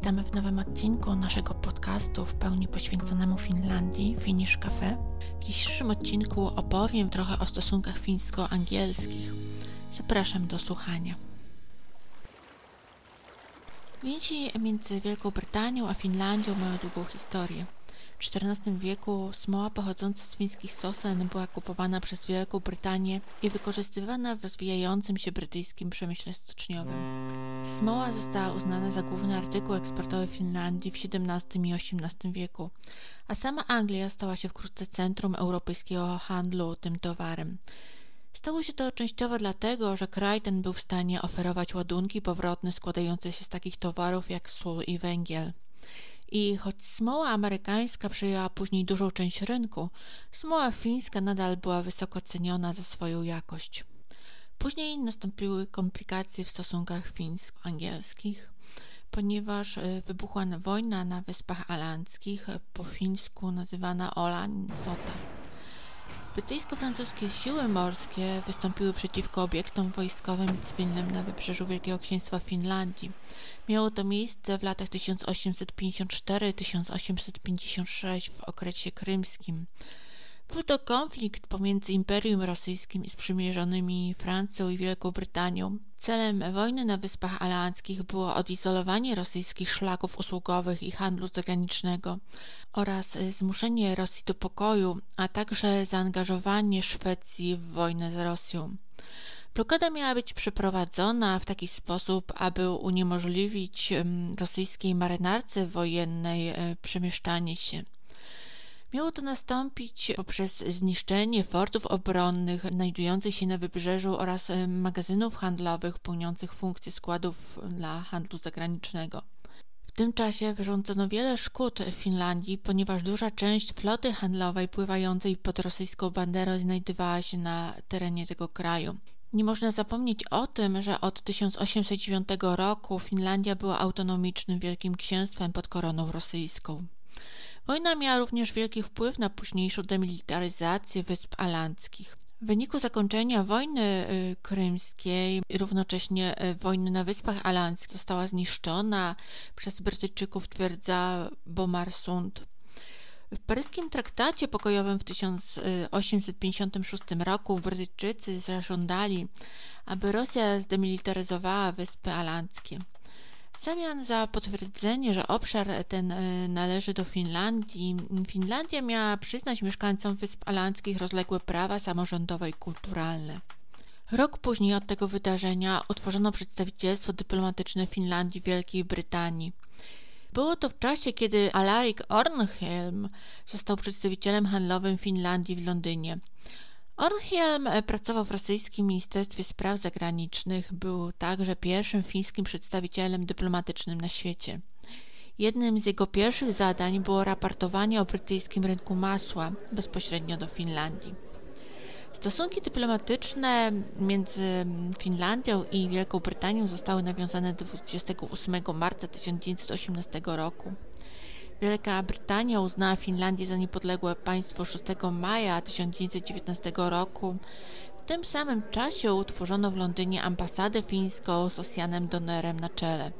Witamy w nowym odcinku naszego podcastu w pełni poświęconemu Finlandii, Finnish Cafe. W dzisiejszym odcinku opowiem trochę o stosunkach fińsko-angielskich. Zapraszam do słuchania. Więzi między Wielką Brytanią a Finlandią mają długą historię. W XIV wieku smoła pochodząca z fińskich sosen była kupowana przez Wielką Brytanię i wykorzystywana w rozwijającym się brytyjskim przemyśle stoczniowym. Smoła została uznana za główny artykuł eksportowy Finlandii w XVII i XVIII wieku, a sama Anglia stała się wkrótce centrum europejskiego handlu tym towarem. Stało się to częściowo dlatego, że kraj ten był w stanie oferować ładunki powrotne składające się z takich towarów jak sól i węgiel. I choć smoła amerykańska przejęła później dużą część rynku, smoła fińska nadal była wysoko ceniona za swoją jakość. Później nastąpiły komplikacje w stosunkach fińsko-angielskich, ponieważ e, wybuchła wojna na Wyspach Alandzkich, po fińsku nazywana Ola Sota. Brytyjsko-francuskie siły morskie wystąpiły przeciwko obiektom wojskowym i cywilnym na wybrzeżu Wielkiego Księstwa Finlandii. Miało to miejsce w latach 1854-1856 w okresie krymskim. Był to konflikt pomiędzy Imperium Rosyjskim i sprzymierzonymi Francją i Wielką Brytanią. Celem wojny na Wyspach Alandzkich było odizolowanie rosyjskich szlaków usługowych i handlu zagranicznego oraz zmuszenie Rosji do pokoju, a także zaangażowanie Szwecji w wojnę z Rosją. Blokada miała być przeprowadzona w taki sposób, aby uniemożliwić rosyjskiej marynarce wojennej e, przemieszczanie się. Miało to nastąpić poprzez zniszczenie fortów obronnych znajdujących się na wybrzeżu oraz e, magazynów handlowych pełniących funkcję składów dla handlu zagranicznego. W tym czasie wyrządzono wiele szkód w Finlandii, ponieważ duża część floty handlowej pływającej pod rosyjską banderą znajdowała się na terenie tego kraju. Nie można zapomnieć o tym, że od 1809 roku Finlandia była autonomicznym wielkim księstwem pod koroną rosyjską. Wojna miała również wielki wpływ na późniejszą demilitaryzację Wysp Alandzkich. W wyniku zakończenia wojny y, krymskiej równocześnie y, wojny na Wyspach Alandzkich została zniszczona przez Brytyjczyków twierdza Bomarsund. W paryskim traktacie pokojowym w 1856 roku Brytyjczycy zażądali, aby Rosja zdemilitaryzowała Wyspy Alandzkie. W zamian za potwierdzenie, że obszar ten e, należy do Finlandii, Finlandia miała przyznać mieszkańcom Wysp Alandzkich rozległe prawa samorządowe i kulturalne. Rok później od tego wydarzenia utworzono przedstawicielstwo dyplomatyczne Finlandii w Wielkiej Brytanii. Było to w czasie, kiedy Alaric Ornhelm został przedstawicielem handlowym Finlandii w Londynie. Ornhelm pracował w rosyjskim Ministerstwie Spraw Zagranicznych, był także pierwszym fińskim przedstawicielem dyplomatycznym na świecie. Jednym z jego pierwszych zadań było raportowanie o brytyjskim rynku masła bezpośrednio do Finlandii. Stosunki dyplomatyczne między Finlandią i Wielką Brytanią zostały nawiązane 28 marca 1918 roku. Wielka Brytania uznała Finlandię za niepodległe państwo 6 maja 1919 roku. W tym samym czasie utworzono w Londynie ambasadę fińską z Ossianem Donerem na czele.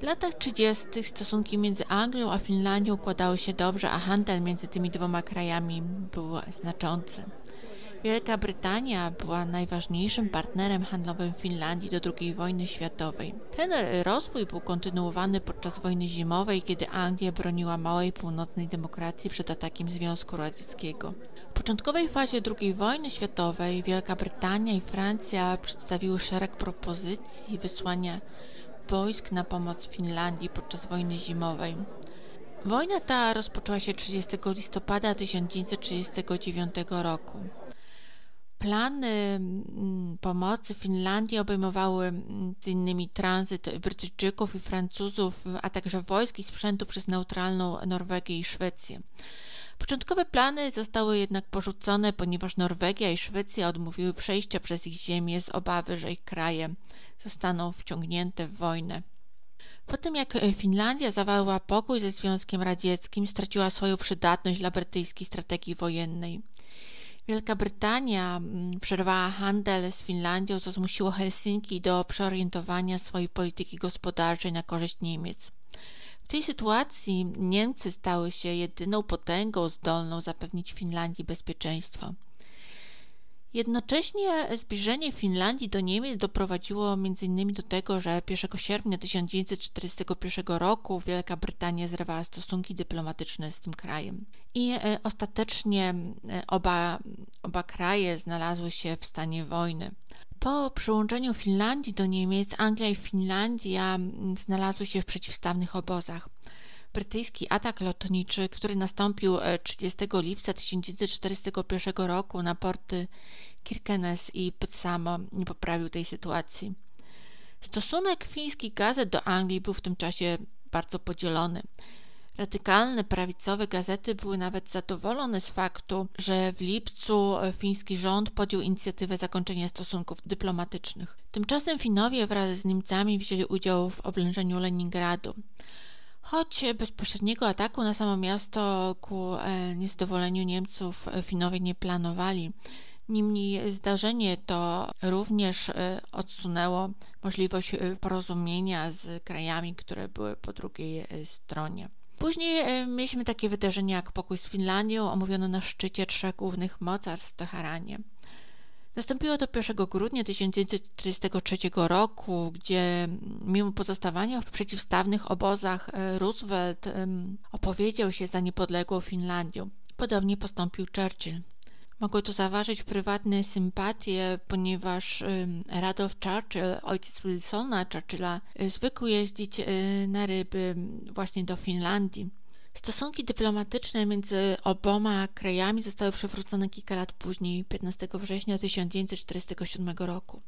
W latach 30. stosunki między Anglią a Finlandią układały się dobrze, a handel między tymi dwoma krajami był znaczący. Wielka Brytania była najważniejszym partnerem handlowym Finlandii do II wojny światowej. Ten rozwój był kontynuowany podczas wojny zimowej, kiedy Anglia broniła małej północnej demokracji przed atakiem Związku Radzieckiego. W początkowej fazie II wojny światowej Wielka Brytania i Francja przedstawiły szereg propozycji wysłania wojsk na pomoc Finlandii podczas wojny zimowej. Wojna ta rozpoczęła się 30 listopada 1939 roku. Plany mm, pomocy Finlandii obejmowały m.in. tranzyt Brytyjczyków i Francuzów, a także wojsk i sprzętu przez neutralną Norwegię i Szwecję. Początkowe plany zostały jednak porzucone, ponieważ Norwegia i Szwecja odmówiły przejścia przez ich ziemię z obawy, że ich kraje zostaną wciągnięte w wojnę. Po tym jak Finlandia zawarła pokój ze Związkiem Radzieckim, straciła swoją przydatność dla brytyjskiej strategii wojennej. Wielka Brytania mm, przerwała handel z Finlandią, co zmusiło Helsinki do przeorientowania swojej polityki gospodarczej na korzyść Niemiec. W tej sytuacji Niemcy stały się jedyną potęgą zdolną zapewnić Finlandii bezpieczeństwo. Jednocześnie zbliżenie Finlandii do Niemiec doprowadziło m.in. do tego, że 1 sierpnia 1941 roku Wielka Brytania zerwała stosunki dyplomatyczne z tym krajem. I e, ostatecznie e, oba, oba kraje znalazły się w stanie wojny. Po przyłączeniu Finlandii do Niemiec, Anglia i Finlandia znalazły się w przeciwstawnych obozach. Brytyjski atak lotniczy, który nastąpił 30 e, lipca 1941 roku na porty Kirkenes i Petsamo, nie poprawił tej sytuacji. Stosunek fińskich gazet do Anglii był w tym czasie bardzo podzielony. Radykalne prawicowe gazety były nawet zadowolone z faktu, że w lipcu fiński rząd podjął inicjatywę zakończenia stosunków dyplomatycznych. Tymczasem Finowie wraz z Niemcami wzięli udział w oblężeniu Leningradu. Choć bezpośredniego ataku na samo miasto ku e, niezadowoleniu Niemców e, Finowie nie planowali. Niemniej zdarzenie to również e, odsunęło możliwość porozumienia z krajami, które były po drugiej stronie. Później mieliśmy takie wydarzenia jak pokój z Finlandią, omówiono na szczycie trzech głównych mocarstw w Teheranie. Nastąpiło to 1 grudnia 1943 roku, gdzie mimo pozostawania w przeciwstawnych obozach e, Roosevelt opowiedział się za niepodległą Finlandią. Podobnie postąpił Churchill. Mogły to zaważyć prywatne sympatie, ponieważ Radolf Churchill, ojciec Wilsona Churchilla, e, zwykł jeździć e, na ryby właśnie do Finlandii. Stosunki dyplomatyczne między oboma krajami zostały przywrócone kilka lat później, 15 września 1947 roku.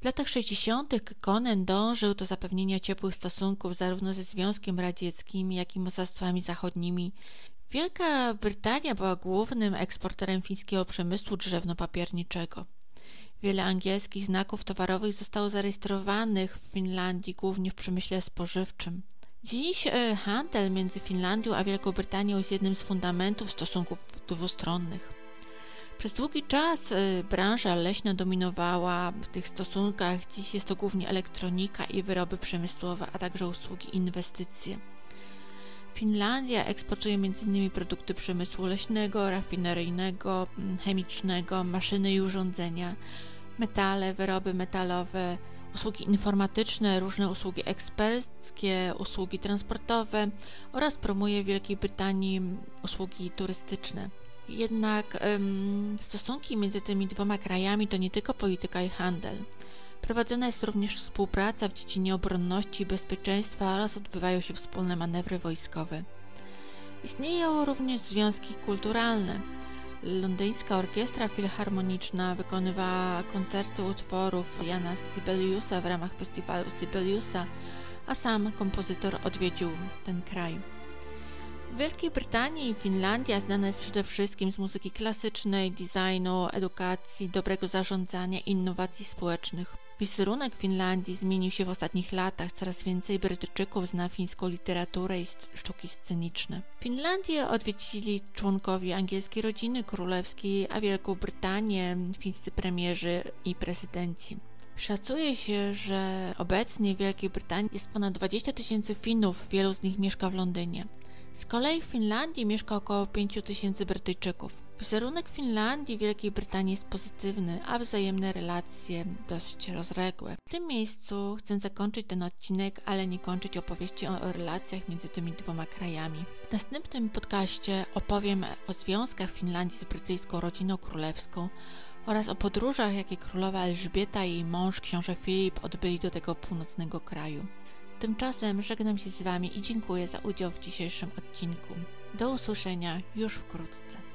W latach 60. Konen dążył do zapewnienia ciepłych stosunków zarówno ze Związkiem Radzieckim, jak i mocarstwami zachodnimi. Wielka Brytania była głównym eksporterem fińskiego przemysłu drzewno-papierniczego. Wiele angielskich znaków towarowych zostało zarejestrowanych w Finlandii, głównie w przemyśle spożywczym. Dziś e, handel między Finlandią a Wielką Brytanią jest jednym z fundamentów stosunków dwustronnych. Przez długi czas e, branża leśna dominowała w tych stosunkach. Dziś jest to głównie elektronika i wyroby przemysłowe, a także usługi i inwestycje. Finlandia eksportuje m.in. produkty przemysłu leśnego, rafineryjnego, chemicznego, maszyny i urządzenia, metale, wyroby metalowe, usługi informatyczne, różne usługi eksperckie, usługi transportowe oraz promuje w Wielkiej Brytanii usługi turystyczne. Jednak ym, stosunki między tymi dwoma krajami to nie tylko polityka i handel. Prowadzona jest również współpraca w dziedzinie obronności i bezpieczeństwa oraz odbywają się wspólne manewry wojskowe. Istnieją również związki kulturalne. Londyńska Orkiestra Filharmoniczna wykonywała koncerty utworów Jana Sibeliusa w ramach festiwalu Sibeliusa, a sam kompozytor odwiedził ten kraj. W Wielkiej Brytanii i Finlandia znana jest przede wszystkim z muzyki klasycznej, designu, edukacji, dobrego zarządzania i innowacji społecznych. Wizerunek Finlandii zmienił się w ostatnich latach. Coraz więcej Brytyjczyków zna fińską literaturę i sztuki sceniczne. Finlandię odwiedzili członkowie angielskiej rodziny królewskiej, a Wielką Brytanię fińscy premierzy i prezydenci. Szacuje się, że obecnie w Wielkiej Brytanii jest ponad 20 tysięcy Finów, wielu z nich mieszka w Londynie. Z kolei w Finlandii mieszka około 5 tysięcy Brytyjczyków. Wizerunek Finlandii i Wielkiej Brytanii jest pozytywny, a wzajemne relacje dość rozległe. W tym miejscu chcę zakończyć ten odcinek, ale nie kończyć opowieści o, o relacjach między tymi dwoma krajami. W następnym podcaście opowiem o związkach Finlandii z brytyjską rodziną królewską oraz o podróżach, jakie królowa Elżbieta i jej mąż książę Filip odbyli do tego północnego kraju. Tymczasem żegnam się z Wami i dziękuję za udział w dzisiejszym odcinku. Do usłyszenia już wkrótce.